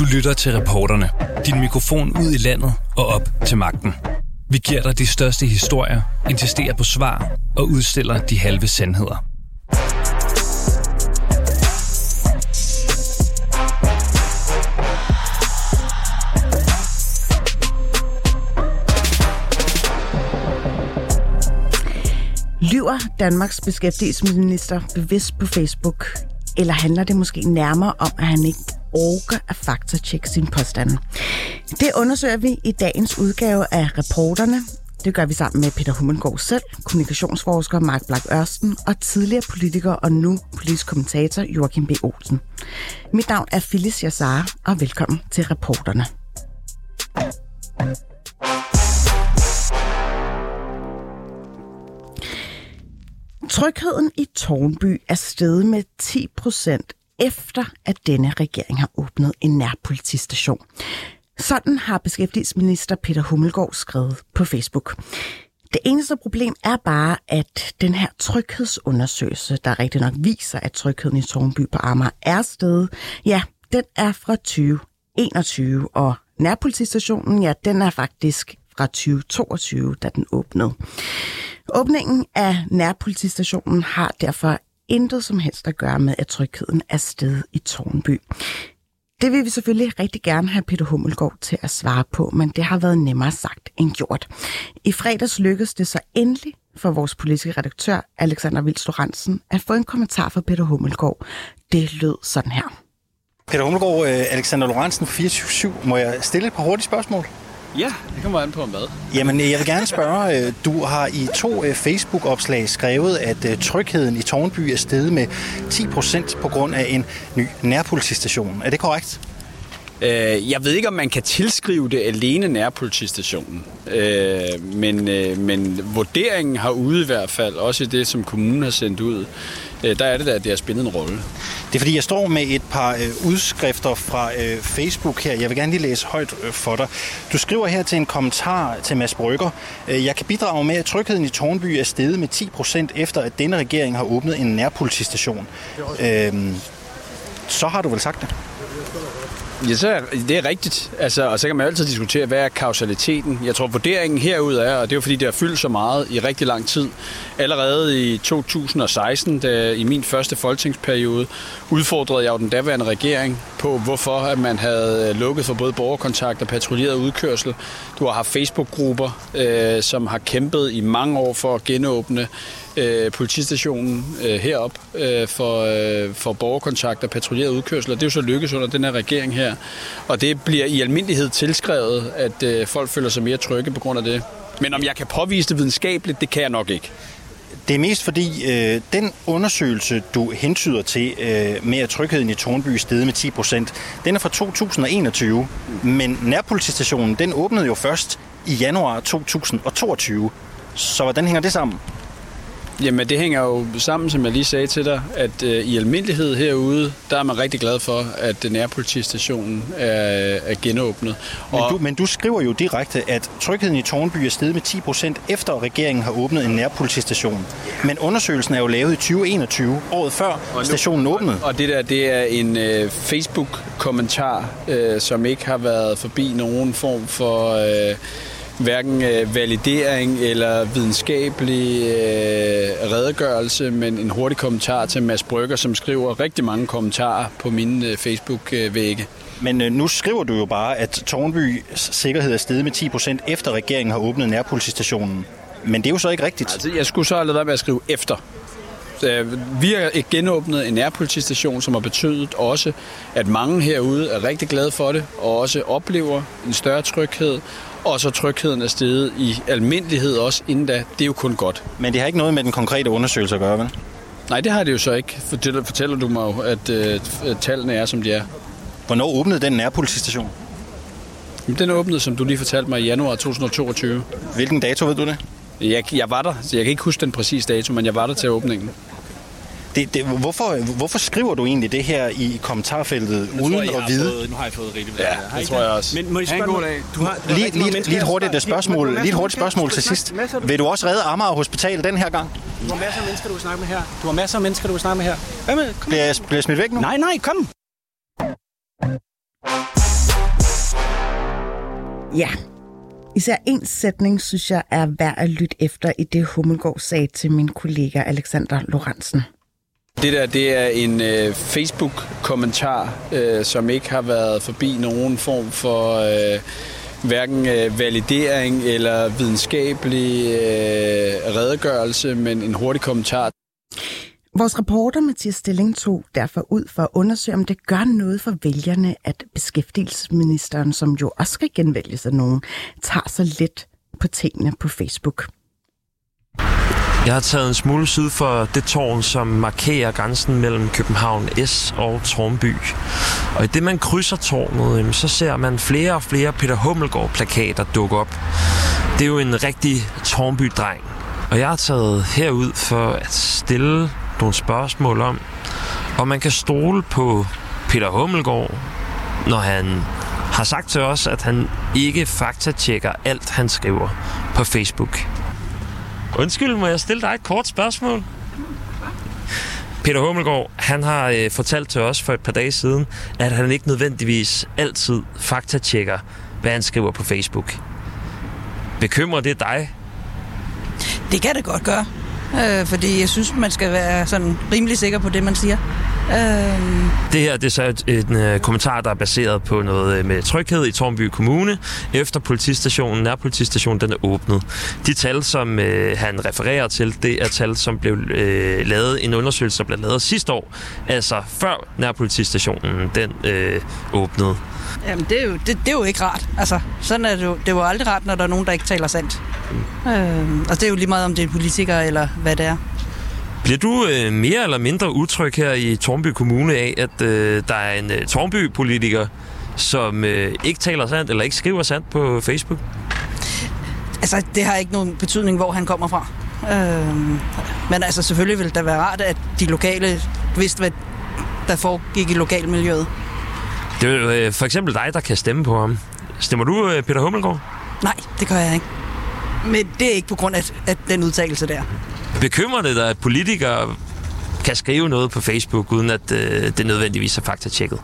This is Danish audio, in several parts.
Du lytter til reporterne. Din mikrofon ud i landet og op til magten. Vi giver dig de største historier, insisterer på svar og udstiller de halve sandheder. Lyver Danmarks beskæftigelsesminister bevidst på Facebook, eller handler det måske nærmere om, at han ikke orker at faktatjekke sin påstande? Det undersøger vi i dagens udgave af Reporterne. Det gør vi sammen med Peter Hummelgaard selv, kommunikationsforsker Mark Black Ørsten og tidligere politiker og nu politisk kommentator Joachim B. Olsen. Mit navn er Phyllis Jassar, og velkommen til Reporterne. Trygheden i Tornby er steget med 10 procent efter, at denne regering har åbnet en nærpolitistation. Sådan har beskæftigelsesminister Peter Hummelgaard skrevet på Facebook. Det eneste problem er bare, at den her tryghedsundersøgelse, der rigtig nok viser, at trygheden i Tornby på Amager er stedet, ja, den er fra 2021, og nærpolitistationen, ja, den er faktisk fra 2022, da den åbnede. Åbningen af nærpolitistationen har derfor intet som helst at gøre med, at trygheden er sted i Tornby. Det vil vi selvfølgelig rigtig gerne have Peter Hummelgaard til at svare på, men det har været nemmere sagt end gjort. I fredags lykkedes det så endelig for vores politiske redaktør, Alexander Vils Lorentzen, at få en kommentar fra Peter Hummelgaard. Det lød sådan her. Peter Hummelgaard, øh, Alexander Lorentzen 24 Må jeg stille et par hurtige spørgsmål? Ja, det kommer an på hvad. Jamen, jeg vil gerne spørge. øh, Du har i to øh, Facebook-opslag skrevet, at øh, trygheden i Tårnby er steget med 10 procent på grund af en ny nærpolitistation. Er det korrekt? Jeg ved ikke, om man kan tilskrive det alene nærpolitistationen, men, men vurderingen har ude i hvert fald, også i det, som kommunen har sendt ud, der er det da, at det har spillet en rolle. Det er fordi, jeg står med et par øh, udskrifter fra øh, Facebook her. Jeg vil gerne lige læse højt øh, for dig. Du skriver her til en kommentar til Mads Brygger. Øh, jeg kan bidrage med, at trygheden i Tårnby er steget med 10 procent efter, at denne regering har åbnet en nærpolitistation. Øh, så har du vel sagt det? Ja, så er, det er rigtigt. Altså, og så kan man altid diskutere, hvad er kausaliteten. Jeg tror, vurderingen herud er, og det er jo fordi, det har fyldt så meget i rigtig lang tid. Allerede i 2016, da i min første folketingsperiode, udfordrede jeg jo den daværende regering på, hvorfor at man havde lukket for både borgerkontakt og patruljeret udkørsel. Du har haft Facebook-grupper, øh, som har kæmpet i mange år for at genåbne øh, politistationen øh, herop øh, for, øh, for borgerkontakt og patruljeret udkørsel, og det er jo så lykkes under den her regering her. Og det bliver i almindelighed tilskrevet, at øh, folk føler sig mere trygge på grund af det. Men om jeg kan påvise det videnskabeligt, det kan jeg nok ikke. Det er mest fordi, øh, den undersøgelse, du hentyder til øh, med, at trygheden i Tornby steget med 10 procent, den er fra 2021, men nærpolitistationen, den åbnede jo først i januar 2022. Så hvordan hænger det sammen? Jamen, det hænger jo sammen, som jeg lige sagde til dig, at øh, i almindelighed herude, der er man rigtig glad for, at øh, nærpolitistationen er, er genåbnet. Men du, men du skriver jo direkte, at trygheden i Tornby er steget med 10 procent efter at regeringen har åbnet en nærpolitistation. Men undersøgelsen er jo lavet i 2021, året før Og nu- stationen åbnede. Og det der, det er en øh, Facebook-kommentar, øh, som ikke har været forbi nogen form for øh, hverken øh, validering eller videnskabelig øh, redegørelse, men en hurtig kommentar til Mads Brygger, som skriver rigtig mange kommentarer på mine øh, Facebook-vægge. Men øh, nu skriver du jo bare, at Tornbys sikkerhed er steget med 10 procent efter regeringen har åbnet nærpolitistationen. Men det er jo så ikke rigtigt. Altså, jeg skulle så have lavet være med at skrive efter. Vi har genåbnet en nærpolitistation, som har betydet også, at mange herude er rigtig glade for det, og også oplever en større tryghed, og så trygheden er steget i almindelighed også inden da. Det er jo kun godt. Men det har ikke noget med den konkrete undersøgelse at gøre, vel? Nej, det har det jo så ikke. Fortæller, fortæller du mig jo, at øh, tallene er, som de er. Hvornår åbnede den nærpolitistation? Men Den åbnede, som du lige fortalte mig, i januar 2022. Hvilken dato ved du det? Jeg, jeg var der, så jeg kan ikke huske den præcise dato, men jeg var der til åbningen. Det, det hvorfor, hvorfor skriver du egentlig det her i kommentarfeltet uden tror jeg, at vide? Fået, nu har jeg fået rigeligt. Ja, Har det ikke tror jeg også. Men må jeg Ha' en spørge god dag. Du har, du har Lige, rigtig lige, lige et hurtigt spørger. spørgsmål, lige et masser hurtigt spørgsmål til sidst. Vil du også redde Amager Hospital den her gang? Du har masser af mennesker, du vil snakke med her. Du har masser af mennesker, du vil snakke med her. Hvad med? Kom. Bliver jeg, bliver jeg smidt væk nu? Nej, nej, kom. Ja, især en sætning, synes jeg, er værd at lytte efter i det Hummelgaard sagde til min kollega Alexander Lorentzen. Det der, det er en øh, Facebook-kommentar, øh, som ikke har været forbi nogen form for øh, hverken øh, validering eller videnskabelig øh, redegørelse, men en hurtig kommentar. Vores reporter Mathias Stilling tog derfor ud for at undersøge, om det gør noget for vælgerne, at beskæftigelsesministeren, som jo også skal genvælges af nogen, tager så lidt på tingene på Facebook. Jeg har taget en smule syd for det tårn, som markerer grænsen mellem København S og Tornby. Og i det man krydser tårnet, så ser man flere og flere Peter Hummelgaard-plakater dukke op. Det er jo en rigtig Tornby-dreng. Og jeg har taget herud for at stille nogle spørgsmål om, om man kan stole på Peter Hummelgaard, når han har sagt til os, at han ikke faktatjekker alt, han skriver på Facebook. Undskyld, må jeg stille dig et kort spørgsmål? Peter Hummelgaard, han har øh, fortalt til os for et par dage siden, at han ikke nødvendigvis altid faktatjekker, hvad han skriver på Facebook. Bekymrer det dig? Det kan det godt gøre. Øh, fordi jeg synes, man skal være sådan rimelig sikker på det, man siger. Øh, Det her det er så et, en øh, kommentar, der er baseret på noget øh, med tryghed i Tornby Kommune, efter politistationen, nærpolitistationen, den er åbnet. De tal, som øh, han refererer til, det er tal, som blev øh, lavet, en undersøgelse, der blev lavet sidste år, altså før nærpolitistationen, den øh, åbnede. jamen, det er, jo, det, det er jo ikke rart. Altså, sådan er det jo. Det er jo aldrig rart, når der er nogen, der ikke taler sandt. Øh, og det er jo lige meget, om det er politikere eller hvad det er. Bliver du øh, mere eller mindre utryg her i Tornby Kommune af, at øh, der er en øh, Tornby-politiker, som øh, ikke taler sandt eller ikke skriver sandt på Facebook? Altså, det har ikke nogen betydning, hvor han kommer fra. Øh, men altså, selvfølgelig vil det være rart, at de lokale vidste, hvad der foregik i lokalmiljøet. Det er jo øh, for eksempel dig, der kan stemme på ham. Stemmer du øh, Peter Hummelgaard? Nej, det gør jeg ikke. Men det er ikke på grund af, af den udtalelse der. Bekymrer det dig, at politikere kan skrive noget på Facebook, uden at øh, det nødvendigvis er faktatjekket?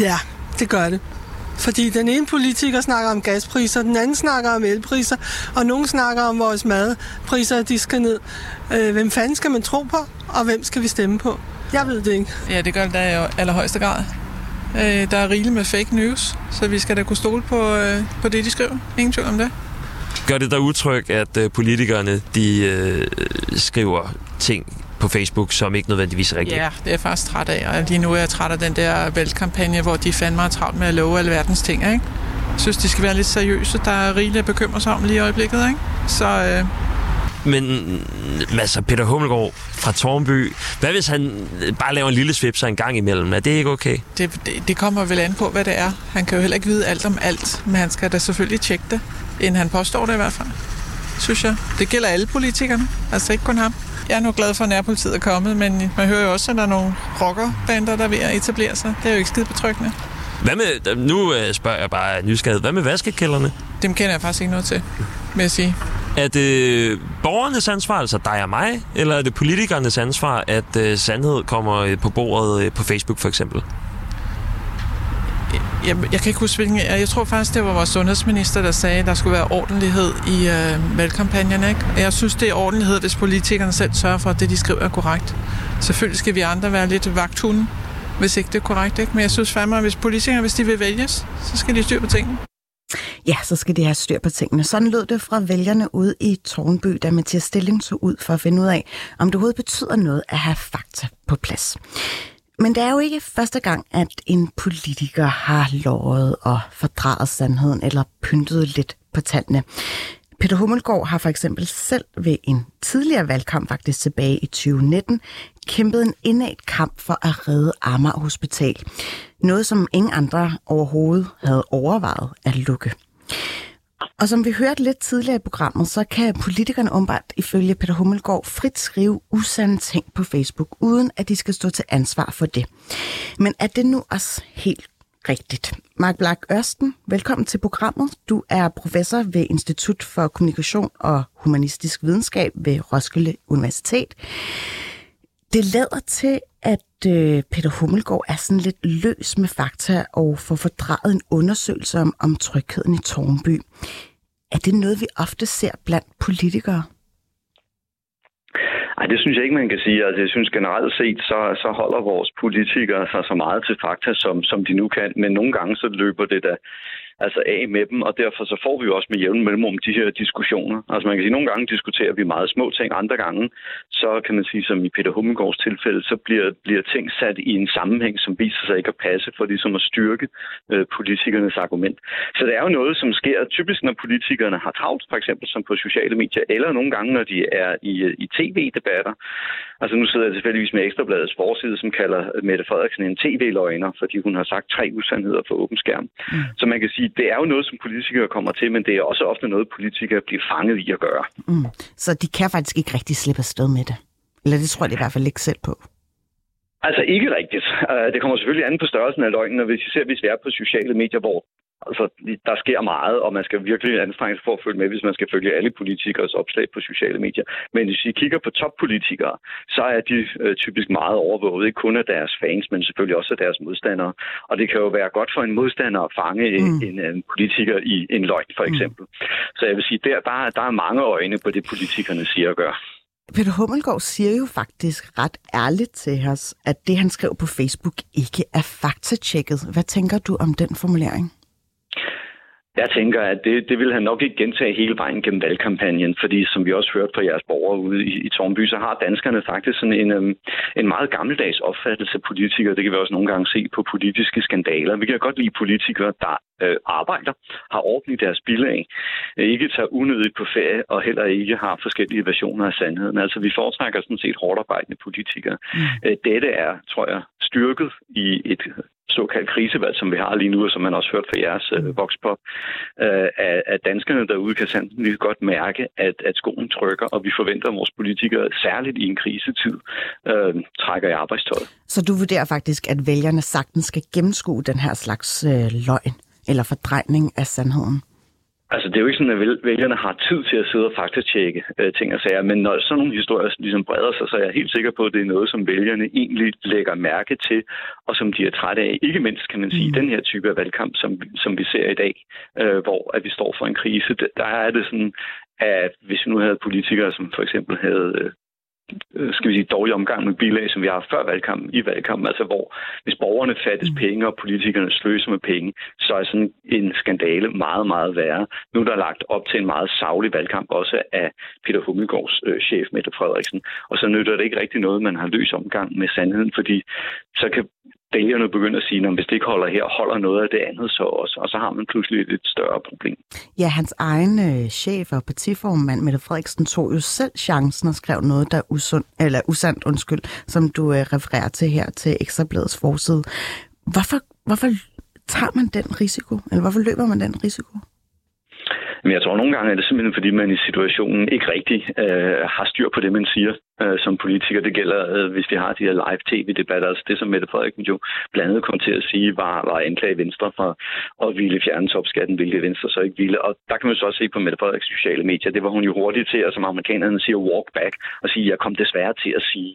Ja, det gør det. Fordi den ene politiker snakker om gaspriser, den anden snakker om elpriser, og nogen snakker om vores madpriser, at de skal ned. Øh, hvem fanden skal man tro på, og hvem skal vi stemme på? Jeg ved det ikke. Ja, det gør det da i allerhøjeste grad. Øh, der er rigeligt med fake news, så vi skal da kunne stole på, øh, på det, de skriver. Ingen tvivl om det. Gør det dig utryg, at øh, politikerne de øh, skriver ting på Facebook, som ikke nødvendigvis er rigtige? Ja, det er jeg faktisk træt af. Og lige nu er jeg træt af den der valgkampagne, hvor de fandme er travlt med at love alverdens ting, ikke? Jeg synes, de skal være lidt seriøse. Der er rigeligt at bekymre sig om lige i øjeblikket, ikke? Så øh, Men altså, Peter Hummelgaard fra Tornby, hvad hvis han bare laver en lille svipser en gang imellem? Er det ikke okay? det, det, det kommer vel an på, hvad det er. Han kan jo heller ikke vide alt om alt, men han skal da selvfølgelig tjekke det, inden han påstår det i hvert fald. Synes jeg. Det gælder alle politikerne, altså ikke kun ham. Jeg er nu glad for, at nærpolitiet er kommet, men man hører jo også, at der er nogle rockerbander, der er ved at etablere sig. Det er jo ikke skide betryggende. Hvad med, nu øh, spørger jeg bare nysgerrighed, hvad med vaskekælderne? Dem kender jeg faktisk ikke noget til, vil jeg sige. Er det borgernes ansvar, altså dig og mig, eller er det politikernes ansvar, at øh, sandhed kommer øh, på bordet på Facebook for eksempel? Jeg, jeg kan ikke huske, hvilken... Jeg, tror faktisk, det var vores sundhedsminister, der sagde, at der skulle være ordentlighed i øh, valgkampagnen. Ikke? Jeg synes, det er ordentlighed, hvis politikerne selv sørger for, at det, de skriver, er korrekt. Selvfølgelig skal vi andre være lidt vagthunde, hvis ikke det er korrekt. Ikke? Men jeg synes fandme, at hvis politikere, hvis de vil vælges, så skal de styr på tingene. Ja, så skal de have styr på tingene. Sådan lød det fra vælgerne ude i Tornby, da Mathias Stilling tog ud for at finde ud af, om det overhovedet betyder noget at have fakta på plads. Men det er jo ikke første gang, at en politiker har lovet og fordraget sandheden eller pyntet lidt på tallene. Peter Hummelgaard har for eksempel selv ved en tidligere valgkamp, faktisk tilbage i 2019, kæmpet en indad kamp for at redde Amager Hospital. Noget, som ingen andre overhovedet havde overvejet at lukke. Og som vi hørte lidt tidligere i programmet, så kan politikerne åbenbart ifølge Peter Hummelgaard frit skrive usande ting på Facebook, uden at de skal stå til ansvar for det. Men er det nu også helt rigtigt? Mark Black Ørsten, velkommen til programmet. Du er professor ved Institut for Kommunikation og Humanistisk Videnskab ved Roskilde Universitet. Det lader til, at øh, Peter Hummelgaard er sådan lidt løs med fakta og får fordraget en undersøgelse om, om trygheden i Tornby. Er det noget, vi ofte ser blandt politikere? Nej, det synes jeg ikke, man kan sige. Altså, jeg synes generelt set, så, så holder vores politikere sig så meget til fakta, som, som de nu kan. Men nogle gange så løber det da altså af med dem, og derfor så får vi jo også med jævn mellemrum de her diskussioner. Altså man kan sige, at nogle gange diskuterer vi meget små ting, andre gange, så kan man sige, som i Peter Hummengårds tilfælde, så bliver, bliver ting sat i en sammenhæng, som viser sig ikke at passe for ligesom at styrke øh, politikernes argument. Så det er jo noget, som sker typisk, når politikerne har travlt, for eksempel som på sociale medier, eller nogle gange, når de er i, i tv-debatter. Altså nu sidder jeg tilfældigvis med Ekstrabladets forside, som kalder Mette Frederiksen en tv-løgner, fordi hun har sagt tre usandheder for åben skærm. Mm. Så man kan sige, det er jo noget, som politikere kommer til, men det er også ofte noget, politikere bliver fanget i at gøre. Mm. Så de kan faktisk ikke rigtig slippe afsted med det? Eller det tror jeg i hvert fald ikke selv på. Altså ikke rigtigt. Øh, det kommer selvfølgelig an på størrelsen af løgnen, og hvis vi ser, hvis vi er på sociale medier, hvor Altså, der sker meget, og man skal virkelig anstrenge sig for at følge med, hvis man skal følge alle politikers opslag på sociale medier. Men hvis vi kigger på toppolitikere, så er de øh, typisk meget overvåget, ikke kun af deres fans, men selvfølgelig også af deres modstandere. Og det kan jo være godt for en modstander at fange mm. en, en, en politiker i en løgn, for mm. eksempel. Mm. Så jeg vil sige, der, der, der er mange øjne på det, politikerne siger og gør. Peter Hummelgaard siger jo faktisk ret ærligt til os, at det, han skrev på Facebook, ikke er faktatjekket. Hvad tænker du om den formulering? Jeg tænker, at det, det vil han nok ikke gentage hele vejen gennem valgkampagnen, fordi som vi også hørte fra jeres borgere ude i, i Tornby, så har danskerne faktisk sådan en, um, en meget gammeldags opfattelse af politikere. Det kan vi også nogle gange se på politiske skandaler. Vi kan godt lide politikere, der øh, arbejder, har orden i deres bilag, ikke tager unødigt på ferie og heller ikke har forskellige versioner af sandheden. Altså vi foretrækker sådan set hårdt arbejdende politikere. Mm. Øh, dette er, tror jeg, styrket i et såkaldt krisevalg, som vi har lige nu, og som man også hørt fra jeres øh, vokspop, øh, at, at danskerne derude kan sandsynligt godt mærke, at, at skoen trykker, og vi forventer, at vores politikere, særligt i en krisetid, øh, trækker i arbejdstøjet. Så du vurderer faktisk, at vælgerne sagtens skal gennemskue den her slags øh, løgn eller fordrejning af sandheden? Altså, det er jo ikke sådan, at vælgerne har tid til at sidde og faktatjekke øh, ting og sager, men når sådan nogle historier ligesom breder sig, så er jeg helt sikker på, at det er noget, som vælgerne egentlig lægger mærke til, og som de er trætte af. Ikke mindst, kan man sige, mm. den her type af valgkamp, som, som vi ser i dag, øh, hvor at vi står for en krise, der er det sådan, at hvis vi nu havde politikere, som for eksempel havde øh, skal vi sige, dårlig omgang med bilag, som vi har haft før valgkampen, i valgkampen, altså hvor hvis borgerne fattes mm. penge, og politikerne sløser med penge, så er sådan en skandale meget, meget værre. Nu er der lagt op til en meget savlig valgkamp, også af Peter Hummelgaards øh, chef, Mette Frederiksen, og så nytter det ikke rigtig noget, man har løs omgang med sandheden, fordi så kan vælgerne begynder at sige, at hvis det ikke holder her, holder noget af det andet så også, og så har man pludselig et lidt større problem. Ja, hans egen øh, chef og partiformand, Mette Frederiksen, tog jo selv chancen og skrev noget, der er usund, eller usandt, undskyld, som du øh, refererer til her til Ekstrabladets forside. Hvorfor, hvorfor tager man den risiko, eller hvorfor løber man den risiko? Men jeg tror, nogle gange er det simpelthen, fordi man i situationen ikke rigtig øh, har styr på det, man siger øh, som politiker. Det gælder, øh, hvis vi har de her live tv-debatter. Altså det, som Mette Frederiksen jo blandt andet kom til at sige, var, var anklage Venstre for at ville fjerne topskatten, hvilket Venstre så ikke ville. Og der kan man så også se på Mette Frederiksens sociale medier. Det var hun jo hurtigt til, og som amerikanerne siger, walk back, og sige, jeg kom desværre til at sige.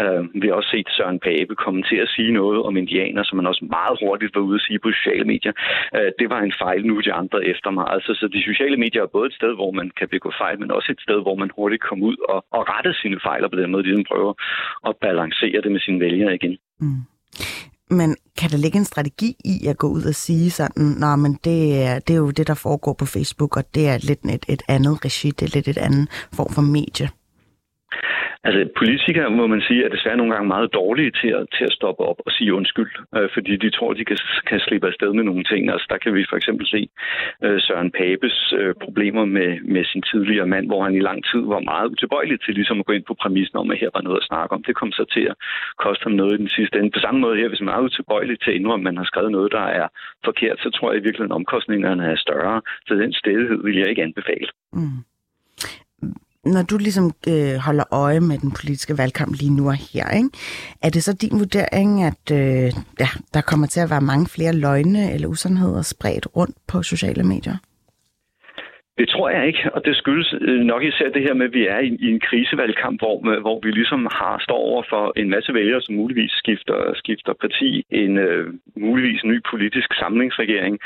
Øh, vi har også set Søren Pape komme til at sige noget om indianer, som man også meget hurtigt var ude at sige på sociale medier. Øh, det var en fejl, nu de andre efter mig. Altså, så de sociale medier er både et sted, hvor man kan begå fejl, men også et sted, hvor man hurtigt kommer ud og, og rette sine fejl, og på den måde ligesom prøver at balancere det med sine vælgere igen. Mm. Men kan der ligge en strategi i at gå ud og sige sådan, nej, men det er, det er jo det, der foregår på Facebook, og det er lidt et, et andet regi, det er lidt et andet form for medie? Altså, politikere, må man sige, er desværre nogle gange meget dårlige til at, til at stoppe op og sige undskyld, øh, fordi de tror, de kan, kan slippe afsted med nogle ting. Altså, der kan vi for eksempel se øh, Søren Papes øh, problemer med, med sin tidligere mand, hvor han i lang tid var meget utilbøjelig til ligesom at gå ind på præmissen om, at her var noget at snakke om. Det kom så til at koste ham noget i den sidste ende. På samme måde her, hvis man er utilbøjelig til at indrømme, at man har skrevet noget, der er forkert, så tror jeg i virkeligheden, at omkostningerne er større. Så den stedighed vil jeg ikke anbefale. Mm når du ligesom øh, holder øje med den politiske valgkamp lige nu og her, ikke? er det så din vurdering, at øh, ja, der kommer til at være mange flere løgne eller usandheder spredt rundt på sociale medier? Det tror jeg ikke, og det skyldes øh, nok især det her med, at vi er i, i en krisevalgkamp, hvor, hvor vi ligesom har står over for en masse vælgere, som muligvis skifter, skifter parti, en øh, muligvis ny politisk samlingsregering,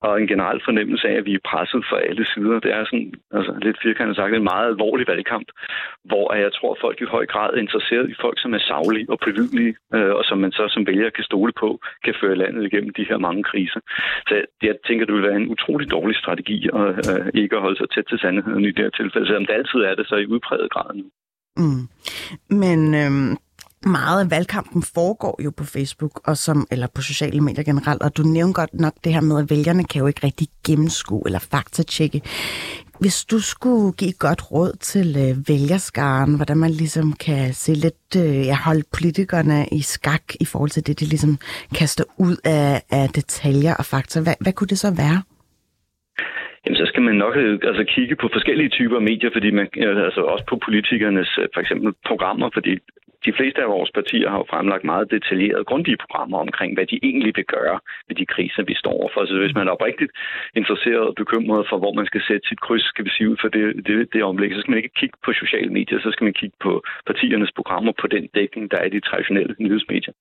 og en generel fornemmelse af, at vi er presset fra alle sider. Det er sådan, altså lidt firkantet sagt, en meget alvorlig valgkamp, hvor jeg tror, at folk i høj grad er interesseret i folk, som er savlige og pålidelige, øh, og som man så som vælger kan stole på, kan føre landet igennem de her mange kriser. Så jeg tænker, det vil være en utrolig dårlig strategi at øh, ikke holde sig tæt til sandheden i det her tilfælde, selvom det altid er det så i udpræget grad nu. Mm. Men øhm, meget af valgkampen foregår jo på Facebook og som, eller på sociale medier generelt, og du nævner godt nok det her med, at vælgerne kan jo ikke rigtig gennemskue eller faktatjekke. Hvis du skulle give godt råd til øh, vælgerskaren, hvordan man ligesom kan se lidt, øh, ja, holde politikerne i skak i forhold til det, de ligesom kaster ud af, af detaljer og fakta, hvad, hvad kunne det så være? Jamen, så skal man nok øh, altså, kigge på forskellige typer medier, fordi man, øh, altså også på politikernes øh, for eksempel programmer, fordi de fleste af vores partier har jo fremlagt meget detaljerede, grundige programmer omkring, hvad de egentlig vil gøre ved de kriser, vi står overfor. Så hvis man er oprigtigt interesseret og bekymret for, hvor man skal sætte sit kryds, skal vi sige, ud for det, det, det omlæg, så skal man ikke kigge på sociale medier, så skal man kigge på partiernes programmer på den dækning, der er i de traditionelle nyhedsmedier.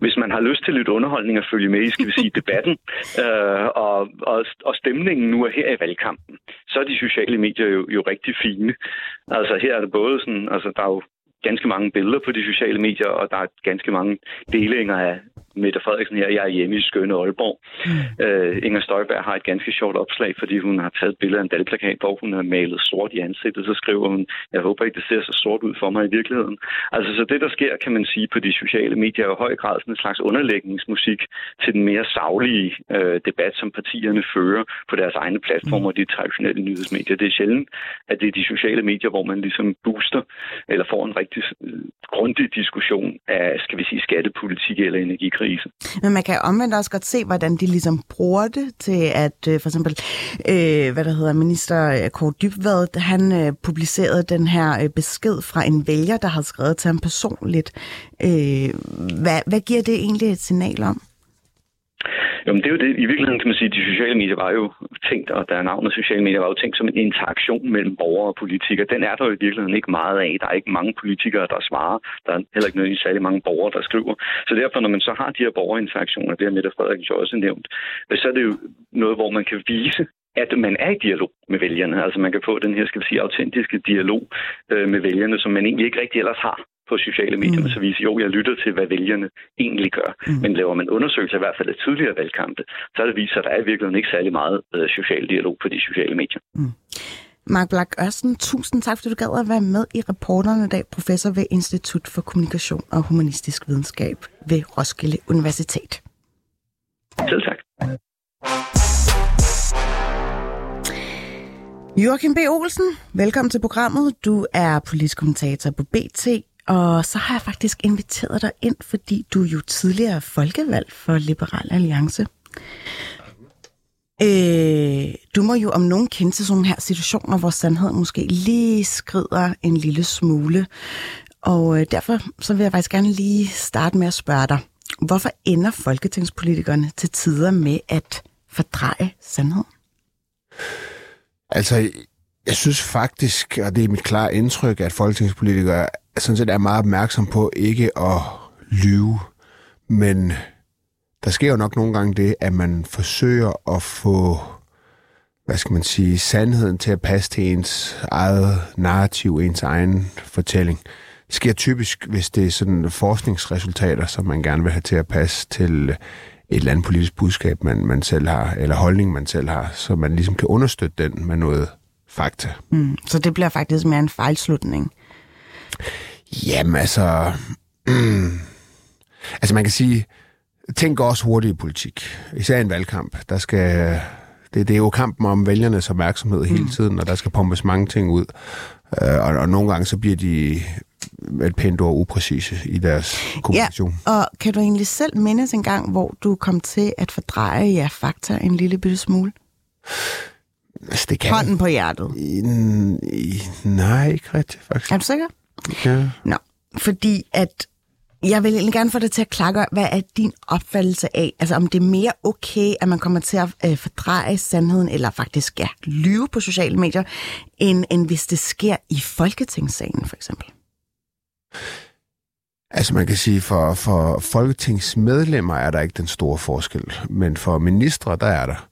Hvis man har lyst til lidt underholdning at følge med i, skal vi sige, debatten øh, og, og, og stemningen nu er her i valgkampen, så er de sociale medier jo, jo rigtig fine. Altså her er det både sådan, altså der er jo ganske mange billeder på de sociale medier, og der er ganske mange delinger af Mette Frederiksen her. Jeg er hjemme i skønne Aalborg. Mm. Øh, Inger Støjberg har et ganske sjovt opslag, fordi hun har taget et billede af en dalplakat, hvor hun har malet sort i ansigtet. Så skriver hun, jeg håber ikke, det ser så sort ud for mig i virkeligheden. Altså, så det, der sker, kan man sige, på de sociale medier, er i høj grad sådan en slags underlægningsmusik til den mere savlige øh, debat, som partierne fører på deres egne platformer, mm. de traditionelle nyhedsmedier. Det er sjældent, at det er de sociale medier, hvor man ligesom booster eller får en rigtig rigtig øh, grundig diskussion af, skal vi sige, skattepolitik eller energikrise. Men man kan omvendt også godt se, hvordan de ligesom bruger det til at, øh, for eksempel, øh, hvad der hedder, minister øh, Kåre Dybvad, han øh, publicerede den her øh, besked fra en vælger, der har skrevet til ham personligt. Øh, hvad, hvad giver det egentlig et signal om? Jamen, det er jo det. I virkeligheden kan man sige, at de sociale medier var jo tænkt, og der er navnet sociale medier, var jo tænkt som en interaktion mellem borgere og politikere. Den er der jo i virkeligheden ikke meget af. Der er ikke mange politikere, der svarer. Der er heller ikke nødvendigvis særlig mange borgere, der skriver. Så derfor, når man så har de her borgerinteraktioner, det har Mette Frederiksen jo også nævnt, så er det jo noget, hvor man kan vise, at man er i dialog med vælgerne. Altså man kan få den her, skal vi sige, autentiske dialog øh, med vælgerne, som man egentlig ikke rigtig ellers har på sociale medier, mm. så viser, jo, jeg lytter til, hvad vælgerne egentlig gør. Mm. Men laver man undersøgelser, i hvert fald af tidligere valgkampe, så er det viser, at der er virkelig ikke særlig meget øh, social dialog på de sociale medier. Mm. Mark Black Ørsten, tusind tak, fordi du gad at være med i reporterne i dag, professor ved Institut for Kommunikation og Humanistisk Videnskab ved Roskilde Universitet. Selv tak. Joachim B. Olsen, velkommen til programmet. Du er politisk kommentator på BT, og så har jeg faktisk inviteret dig ind, fordi du jo tidligere er folkevalg for Liberal Alliance. Øh, du må jo om nogen kende til sådan her situationer, hvor sandheden måske lige skrider en lille smule. Og øh, derfor så vil jeg faktisk gerne lige starte med at spørge dig, hvorfor ender folketingspolitikerne til tider med at fordreje sandheden? Altså, jeg synes faktisk, og det er mit klare indtryk, at folketingspolitikere sådan set er meget opmærksom på ikke at lyve, men der sker jo nok nogle gange det, at man forsøger at få, hvad skal man sige, sandheden til at passe til ens eget narrativ, ens egen fortælling. Det sker typisk, hvis det er sådan forskningsresultater, som man gerne vil have til at passe til et eller andet politisk budskab, man, man selv har, eller holdning, man selv har, så man ligesom kan understøtte den med noget fakta. Mm, så det bliver faktisk mere en fejlslutning? Jamen altså... Mm, altså man kan sige, går også hurtigt i politik. Især i en valgkamp. Der skal, det, det er jo kampen om vælgernes opmærksomhed hele mm. tiden, og der skal pumpes mange ting ud. Uh, og, og nogle gange så bliver de et pænt ord upræcise i deres kommunikation. Ja, og kan du egentlig selv mindes en gang, hvor du kom til at fordreje ja, fakta en lille bitte smule? Altså, det kan... Hånden på hjertet. I, i, nej, ikke rigtigt, faktisk. Er du sikker? Ja. Nå, fordi at Jeg vil egentlig gerne få dig til at klakke, hvad er din opfattelse af, altså om det er mere okay, at man kommer til at øh, fordreje sandheden, eller faktisk ja, lyve på sociale medier, end, end hvis det sker i Folketingssalen for eksempel? Altså man kan sige, for, for folketingsmedlemmer er der ikke den store forskel, men for ministre, der er der.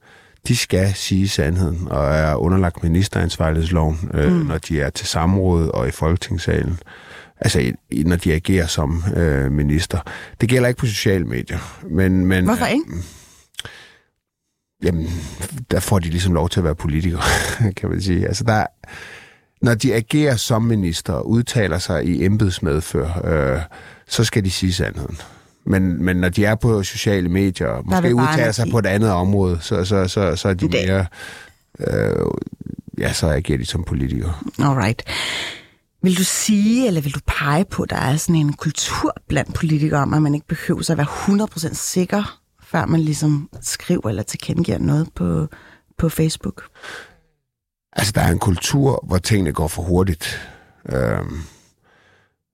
De skal sige sandheden og er underlagt ministeransvarlighedsloven, øh, mm. når de er til samråd og i folketingssalen. Altså når de agerer som øh, minister. Det gælder ikke på sociale medier. Men, men, Hvorfor ikke? Øh, jamen, der får de ligesom lov til at være politikere, kan man sige. Altså der, når de agerer som minister og udtaler sig i embedsmedfør, øh, så skal de sige sandheden. Men, men når de er på sociale medier, måske udtaler sig på et andet område, så, så, så, så er de det. mere... Øh, ja, så agerer de som politikere. Alright. Vil du sige, eller vil du pege på, at der er sådan en kultur blandt politikere om, at man ikke behøver at være 100% sikker, før man ligesom skriver eller tilkendegiver noget på, på Facebook? Altså, der er en kultur, hvor tingene går for hurtigt. Øhm,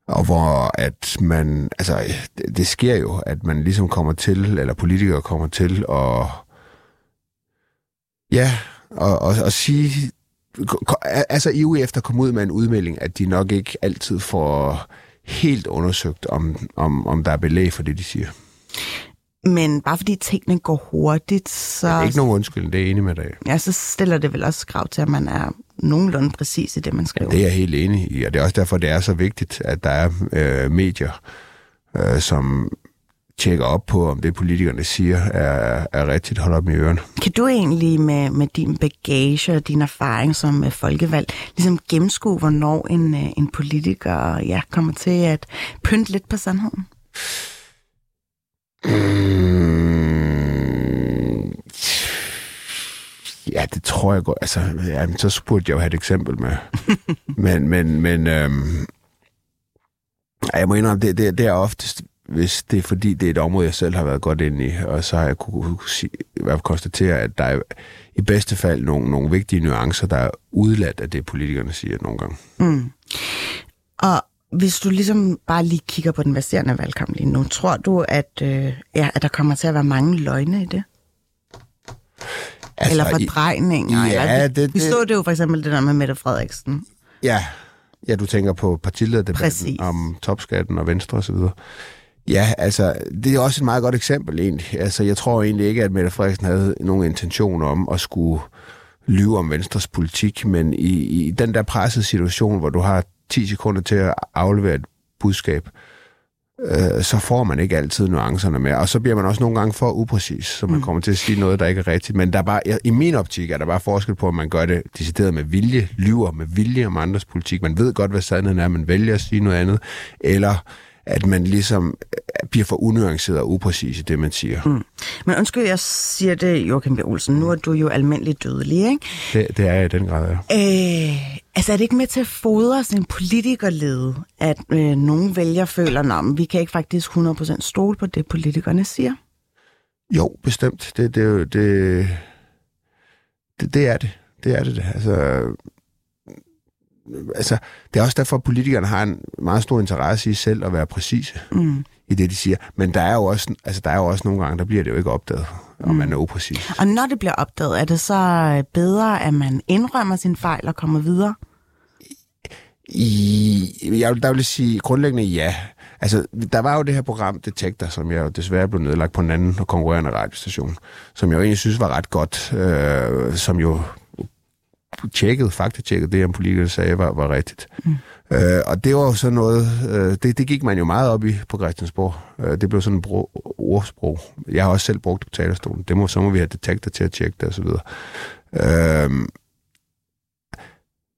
og hvor at man, altså, det, det sker jo, at man ligesom kommer til, eller politikere kommer til at, ja, og, og, og sige, altså i efter komme ud med en udmelding, at de nok ikke altid får helt undersøgt, om, om, om der er belæg for det, de siger. Men bare fordi tingene går hurtigt, så... Det er ikke nogen undskyld, det er enig med dig. Ja, så stiller det vel også krav til, at man er nogenlunde præcis i det, man skriver. Det er jeg helt enig i, og det er også derfor, det er så vigtigt, at der er øh, medier, øh, som tjekker op på, om det politikerne siger er, er rigtigt, holder op i ørerne. Kan du egentlig med, med din bagage og din erfaring som uh, folkevalg ligesom gennemskue, hvornår en, uh, en politiker ja, kommer til at pynte lidt på sandheden? Mm, ja, det tror jeg godt. Altså, ja, så spurgte jeg jo have et eksempel med. men, men, men øhm, jeg må indrømme, det, det, det er oftest, hvis det er fordi, det er et område, jeg selv har været godt inde i, og så har jeg kunne, kunne sige, i hvert fald konstatere, at der er i bedste fald nogle, nogle vigtige nuancer, der er udladt af det, politikerne siger nogle gange. Mm. Og hvis du ligesom bare lige kigger på den baserende valgkamp lige nu, tror du, at, øh, ja, at der kommer til at være mange løgne i det? Altså, eller fordrejninger? Ja, eller, det, det, vi så det jo for eksempel det der med Mette Frederiksen. Ja, ja du tænker på partilederdebatten om topskatten og Venstre osv. Ja, altså, det er også et meget godt eksempel egentlig. Altså, jeg tror egentlig ikke, at Mette Frederiksen havde nogen intention om at skulle lyve om Venstres politik, men i, i den der pressede situation, hvor du har 10 sekunder til at aflevere et budskab, øh, så får man ikke altid nuancerne med. Og så bliver man også nogle gange for upræcis, så man mm. kommer til at sige noget, der ikke er rigtigt. Men der er bare, i min optik er der bare forskel på, at man gør det decideret med vilje, lyver med vilje om andres politik. Man ved godt, hvad sandheden er, man vælger at sige noget andet, eller at man ligesom øh, bliver for unuanceret og upræcis i det, man siger. Mm. Men undskyld, jeg siger det, Joachim B. Olsen, nu er du jo almindelig dødelig, ikke? Det, det er jeg i den grad, ja. Øh, altså er det ikke med til at fodre sådan en politikerlede, at øh, nogle vælger føler, at vi kan ikke faktisk 100% stole på det, politikerne siger? Jo, bestemt. Det, det, det, det, det er det. Det er det. Altså, altså, det er også derfor, at politikerne har en meget stor interesse i selv at være præcise mm. i det, de siger. Men der er, jo også, altså, der er jo også nogle gange, der bliver det jo ikke opdaget, om mm. man er upræcis. Og når det bliver opdaget, er det så bedre, at man indrømmer sin fejl og kommer videre? I, jeg vil, der vil sige grundlæggende ja. Altså, der var jo det her program, Detektor, som jeg jo desværre blev nedlagt på en anden konkurrerende radiostation, som jeg jo egentlig synes var ret godt, øh, som jo tjekket, faktatjekket det, en politiker sagde, var, var rigtigt. Mm. Øh, og det var jo sådan noget, øh, det, det gik man jo meget op i på Christiansborg. Øh, det blev sådan en ordsprog. Jeg har også selv brugt det på talerstolen. Det må, så må vi have detektor til at tjekke det osv. Øh,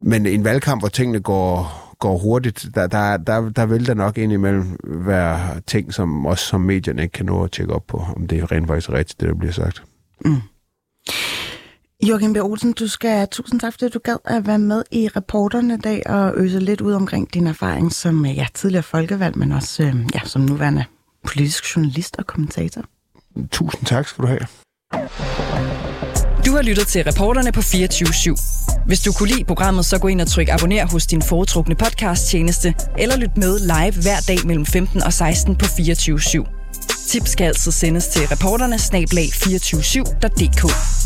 men en valgkamp, hvor tingene går, går hurtigt, der, der, der, der vil der nok indimellem være ting, som også som medierne ikke kan nå at tjekke op på, om det er rent faktisk rigtigt, det der bliver sagt. Mm. Joachim B. Olsen, du skal tusind tak, fordi du gad at være med i reporterne i dag og øse lidt ud omkring din erfaring som ja, tidligere folkevalg, men også ja, som nuværende politisk journalist og kommentator. Tusind tak skal du have. Du har lyttet til reporterne på 24 /7. Hvis du kunne lide programmet, så gå ind og tryk abonner hos din foretrukne podcast-tjeneste, eller lyt med live hver dag mellem 15 og 16 på 24 /7. Tips skal altså sendes til reporterne snablag 247.dk.